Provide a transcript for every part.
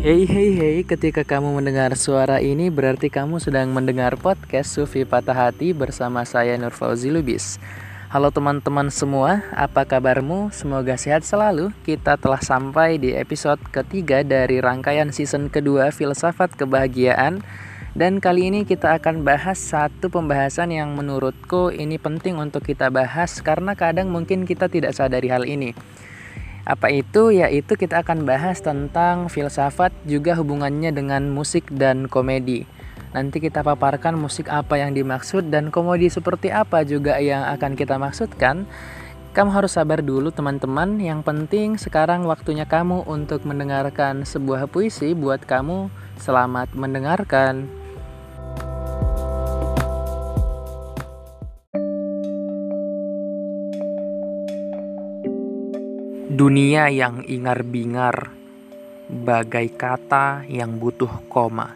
Hey hey hey, ketika kamu mendengar suara ini berarti kamu sedang mendengar podcast Sufi Patah Hati bersama saya Nur Fauzi Lubis. Halo teman-teman semua, apa kabarmu? Semoga sehat selalu. Kita telah sampai di episode ketiga dari rangkaian season kedua Filsafat Kebahagiaan. Dan kali ini kita akan bahas satu pembahasan yang menurutku ini penting untuk kita bahas karena kadang mungkin kita tidak sadari hal ini apa itu? Yaitu kita akan bahas tentang filsafat juga hubungannya dengan musik dan komedi. Nanti kita paparkan musik apa yang dimaksud dan komedi seperti apa juga yang akan kita maksudkan. Kamu harus sabar dulu teman-teman. Yang penting sekarang waktunya kamu untuk mendengarkan sebuah puisi buat kamu. Selamat mendengarkan. Dunia yang ingar-bingar, bagai kata yang butuh koma,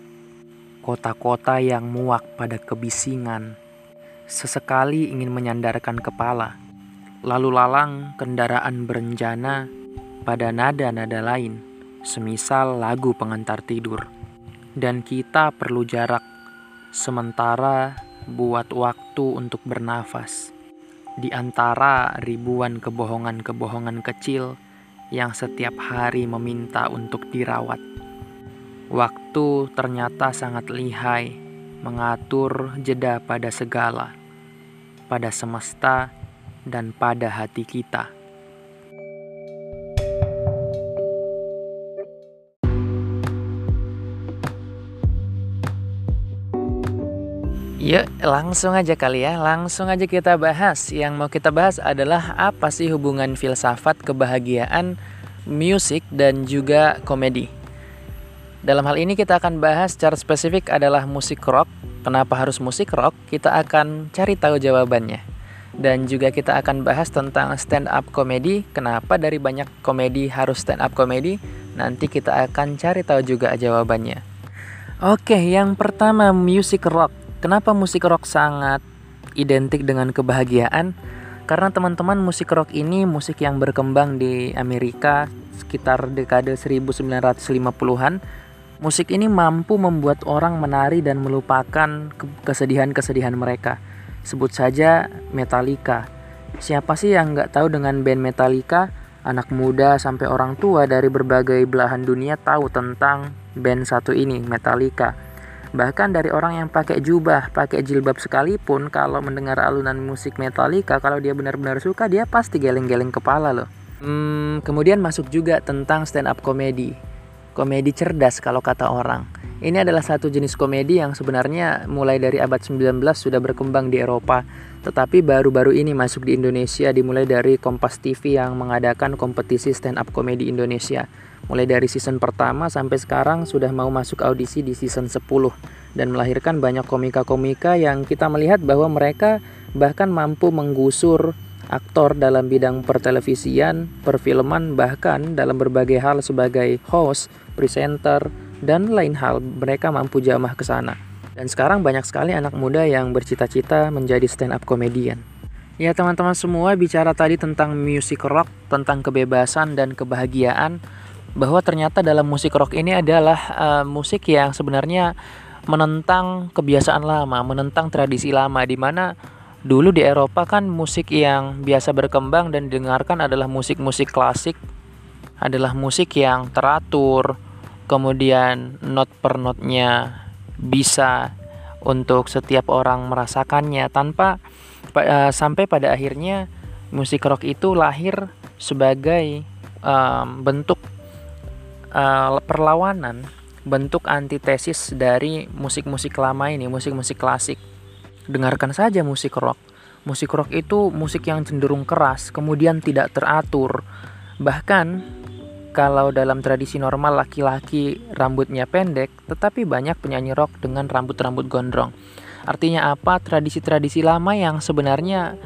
kota-kota yang muak pada kebisingan, sesekali ingin menyandarkan kepala, lalu lalang kendaraan berencana pada nada-nada lain, semisal lagu pengantar tidur. Dan kita perlu jarak, sementara buat waktu untuk bernafas di antara ribuan kebohongan-kebohongan kecil yang setiap hari meminta untuk dirawat. Waktu ternyata sangat lihai mengatur jeda pada segala, pada semesta, dan pada hati kita. Yuk langsung aja kali ya. Langsung aja kita bahas. Yang mau kita bahas adalah Apa sih hubungan filsafat, kebahagiaan, musik, dan juga komedi. Dalam hal ini kita akan bahas secara spesifik adalah musik rock. Kenapa harus musik rock? Kita akan cari tahu jawabannya. Dan juga kita akan bahas tentang stand up komedi. Kenapa dari banyak komedi harus stand up komedi? Nanti kita akan cari tahu juga jawabannya. Oke, yang pertama musik rock Kenapa musik rock sangat identik dengan kebahagiaan? Karena teman-teman musik rock ini musik yang berkembang di Amerika sekitar dekade 1950-an. Musik ini mampu membuat orang menari dan melupakan kesedihan-kesedihan mereka. Sebut saja Metallica. Siapa sih yang nggak tahu dengan band Metallica? Anak muda sampai orang tua dari berbagai belahan dunia tahu tentang band satu ini, Metallica. Bahkan dari orang yang pakai jubah, pakai jilbab sekalipun, kalau mendengar alunan musik Metallica, kalau dia benar-benar suka, dia pasti geleng-geleng kepala loh. Hmm, kemudian masuk juga tentang stand up komedi. Komedi cerdas kalau kata orang. Ini adalah satu jenis komedi yang sebenarnya mulai dari abad 19 sudah berkembang di Eropa, tetapi baru-baru ini masuk di Indonesia dimulai dari Kompas TV yang mengadakan kompetisi stand up komedi Indonesia. Mulai dari season pertama sampai sekarang sudah mau masuk audisi di season 10 dan melahirkan banyak komika-komika yang kita melihat bahwa mereka bahkan mampu menggusur aktor dalam bidang pertelevisian, perfilman, bahkan dalam berbagai hal sebagai host, presenter, dan lain hal mereka mampu jamah ke sana. Dan sekarang banyak sekali anak muda yang bercita-cita menjadi stand up comedian. Ya teman-teman semua bicara tadi tentang music rock, tentang kebebasan dan kebahagiaan bahwa ternyata dalam musik rock ini adalah uh, musik yang sebenarnya menentang kebiasaan lama, menentang tradisi lama di mana dulu di Eropa kan musik yang biasa berkembang dan didengarkan adalah musik-musik klasik, adalah musik yang teratur, kemudian not per notnya bisa untuk setiap orang merasakannya. Tanpa uh, sampai pada akhirnya musik rock itu lahir sebagai um, bentuk uh, perlawanan bentuk antitesis dari musik-musik lama ini, musik-musik klasik. Dengarkan saja musik rock. Musik rock itu musik yang cenderung keras, kemudian tidak teratur. Bahkan kalau dalam tradisi normal laki-laki rambutnya pendek, tetapi banyak penyanyi rock dengan rambut-rambut gondrong. Artinya apa? Tradisi-tradisi lama yang sebenarnya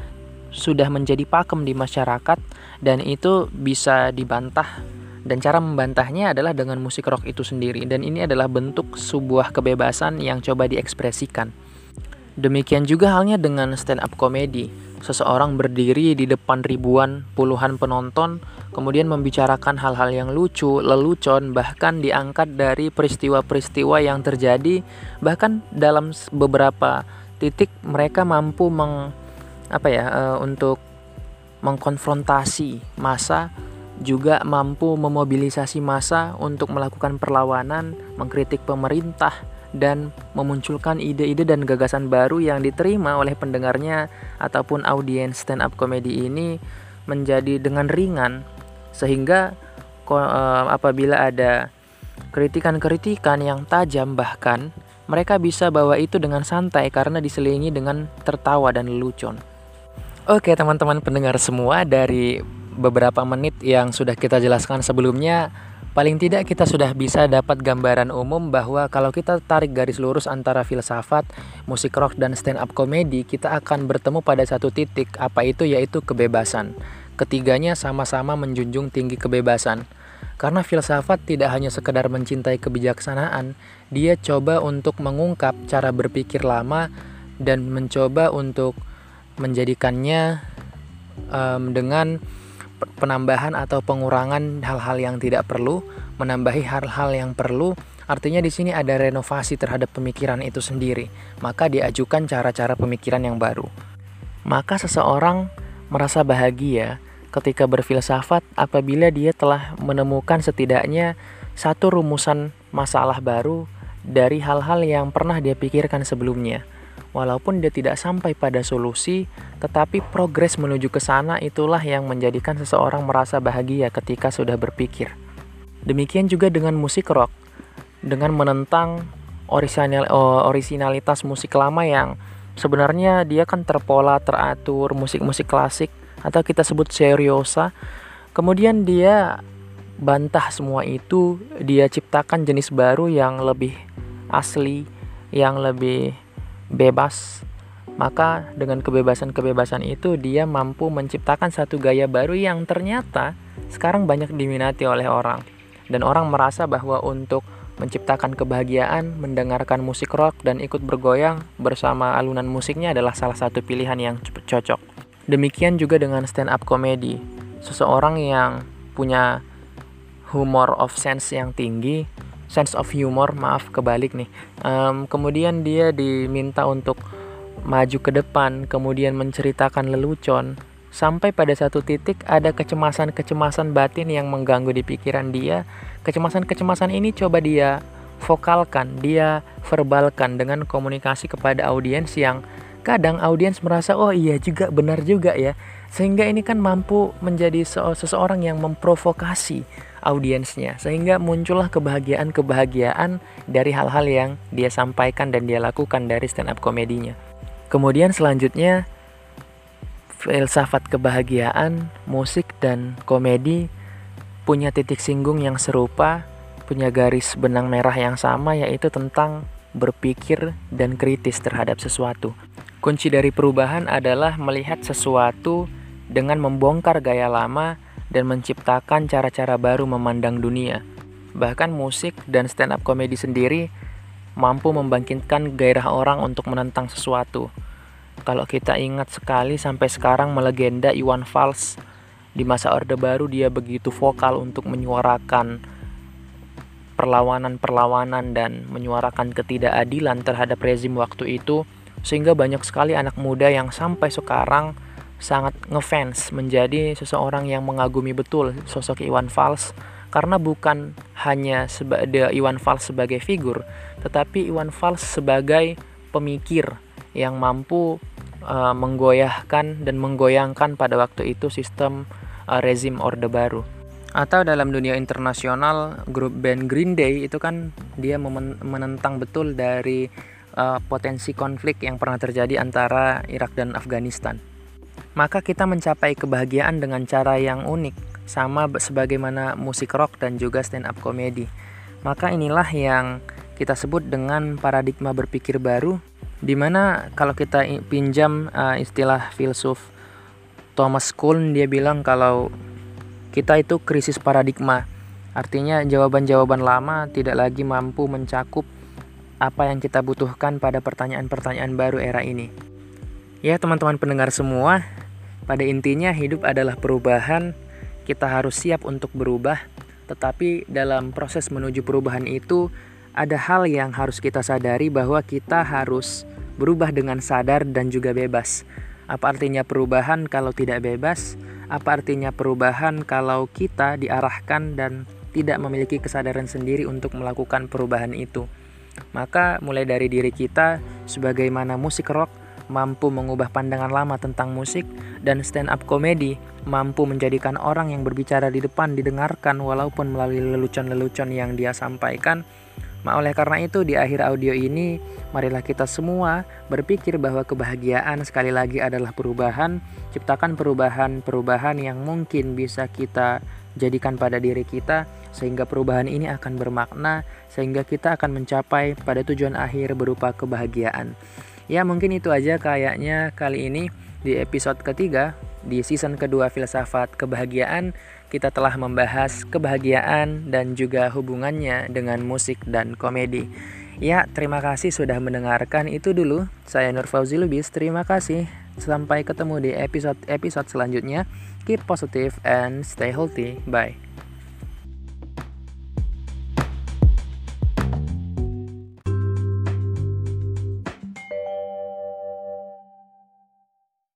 sudah menjadi pakem di masyarakat dan itu bisa dibantah dan cara membantahnya adalah dengan musik rock itu sendiri dan ini adalah bentuk sebuah kebebasan yang coba diekspresikan. Demikian juga halnya dengan stand up comedy. seseorang berdiri di depan ribuan puluhan penonton kemudian membicarakan hal-hal yang lucu, lelucon, bahkan diangkat dari peristiwa-peristiwa yang terjadi bahkan dalam beberapa titik mereka mampu meng apa ya uh, untuk mengkonfrontasi masa juga mampu memobilisasi masa untuk melakukan perlawanan, mengkritik pemerintah dan memunculkan ide-ide dan gagasan baru yang diterima oleh pendengarnya ataupun audiens stand up comedy ini menjadi dengan ringan sehingga uh, apabila ada kritikan-kritikan yang tajam bahkan mereka bisa bawa itu dengan santai karena diselingi dengan tertawa dan lelucon. Oke teman-teman pendengar semua dari beberapa menit yang sudah kita jelaskan sebelumnya Paling tidak kita sudah bisa dapat gambaran umum bahwa kalau kita tarik garis lurus antara filsafat, musik rock dan stand up comedy, kita akan bertemu pada satu titik, apa itu yaitu kebebasan. Ketiganya sama-sama menjunjung tinggi kebebasan. Karena filsafat tidak hanya sekedar mencintai kebijaksanaan, dia coba untuk mengungkap cara berpikir lama dan mencoba untuk menjadikannya um, dengan penambahan atau pengurangan hal-hal yang tidak perlu, menambahi hal-hal yang perlu. Artinya di sini ada renovasi terhadap pemikiran itu sendiri. Maka diajukan cara-cara pemikiran yang baru. Maka seseorang merasa bahagia ketika berfilsafat apabila dia telah menemukan setidaknya satu rumusan masalah baru dari hal-hal yang pernah dia pikirkan sebelumnya. Walaupun dia tidak sampai pada solusi, tetapi progres menuju ke sana itulah yang menjadikan seseorang merasa bahagia ketika sudah berpikir. Demikian juga dengan musik rock, dengan menentang orisinal, orisinalitas musik lama yang sebenarnya dia kan terpola, teratur, musik-musik klasik atau kita sebut seriosa. Kemudian dia bantah semua itu, dia ciptakan jenis baru yang lebih asli, yang lebih bebas. Maka dengan kebebasan-kebebasan itu dia mampu menciptakan satu gaya baru yang ternyata sekarang banyak diminati oleh orang. Dan orang merasa bahwa untuk menciptakan kebahagiaan, mendengarkan musik rock dan ikut bergoyang bersama alunan musiknya adalah salah satu pilihan yang cocok. Demikian juga dengan stand up comedy. Seseorang yang punya humor of sense yang tinggi, sense of humor, maaf kebalik nih. Um, kemudian dia diminta untuk maju ke depan, kemudian menceritakan lelucon, sampai pada satu titik ada kecemasan-kecemasan batin yang mengganggu di pikiran dia. Kecemasan-kecemasan ini coba dia vokalkan, dia verbalkan dengan komunikasi kepada audiens yang kadang audiens merasa oh iya juga benar juga ya sehingga ini kan mampu menjadi seseorang yang memprovokasi audiensnya sehingga muncullah kebahagiaan-kebahagiaan dari hal-hal yang dia sampaikan dan dia lakukan dari stand up komedinya. Kemudian selanjutnya filsafat kebahagiaan, musik dan komedi punya titik singgung yang serupa, punya garis benang merah yang sama yaitu tentang berpikir dan kritis terhadap sesuatu. Kunci dari perubahan adalah melihat sesuatu dengan membongkar gaya lama dan menciptakan cara-cara baru memandang dunia. Bahkan musik dan stand up comedy sendiri mampu membangkitkan gairah orang untuk menentang sesuatu. Kalau kita ingat sekali sampai sekarang melegenda Iwan Fals di masa Orde Baru dia begitu vokal untuk menyuarakan perlawanan-perlawanan dan menyuarakan ketidakadilan terhadap rezim waktu itu sehingga banyak sekali anak muda yang sampai sekarang sangat ngefans menjadi seseorang yang mengagumi betul sosok Iwan Fals karena bukan hanya sebagai Iwan Fals sebagai figur tetapi Iwan Fals sebagai pemikir yang mampu uh, menggoyahkan dan menggoyangkan pada waktu itu sistem uh, rezim Orde Baru atau dalam dunia internasional grup band Green Day itu kan dia menentang betul dari uh, potensi konflik yang pernah terjadi antara Irak dan Afghanistan. Maka kita mencapai kebahagiaan dengan cara yang unik, sama sebagaimana musik rock dan juga stand up comedy. Maka inilah yang kita sebut dengan paradigma berpikir baru, di mana kalau kita pinjam uh, istilah filsuf Thomas Kuhn, dia bilang kalau kita itu krisis paradigma. Artinya jawaban-jawaban lama tidak lagi mampu mencakup apa yang kita butuhkan pada pertanyaan-pertanyaan baru era ini. Ya, teman-teman pendengar semua, pada intinya hidup adalah perubahan. Kita harus siap untuk berubah, tetapi dalam proses menuju perubahan itu ada hal yang harus kita sadari bahwa kita harus berubah dengan sadar dan juga bebas. Apa artinya perubahan kalau tidak bebas? Apa artinya perubahan kalau kita diarahkan dan tidak memiliki kesadaran sendiri untuk melakukan perubahan itu? Maka mulai dari diri kita sebagaimana musik rock mampu mengubah pandangan lama tentang musik dan stand up comedy mampu menjadikan orang yang berbicara di depan didengarkan walaupun melalui lelucon-lelucon yang dia sampaikan. Nah, oleh karena itu di akhir audio ini marilah kita semua berpikir bahwa kebahagiaan sekali lagi adalah perubahan, ciptakan perubahan-perubahan yang mungkin bisa kita jadikan pada diri kita sehingga perubahan ini akan bermakna sehingga kita akan mencapai pada tujuan akhir berupa kebahagiaan. Ya mungkin itu aja kayaknya kali ini di episode ketiga di season kedua filsafat kebahagiaan kita telah membahas kebahagiaan dan juga hubungannya dengan musik dan komedi. Ya, terima kasih sudah mendengarkan itu dulu. Saya Nur Fauzi Lubis, terima kasih. Sampai ketemu di episode-episode selanjutnya. Keep positive and stay healthy. Bye.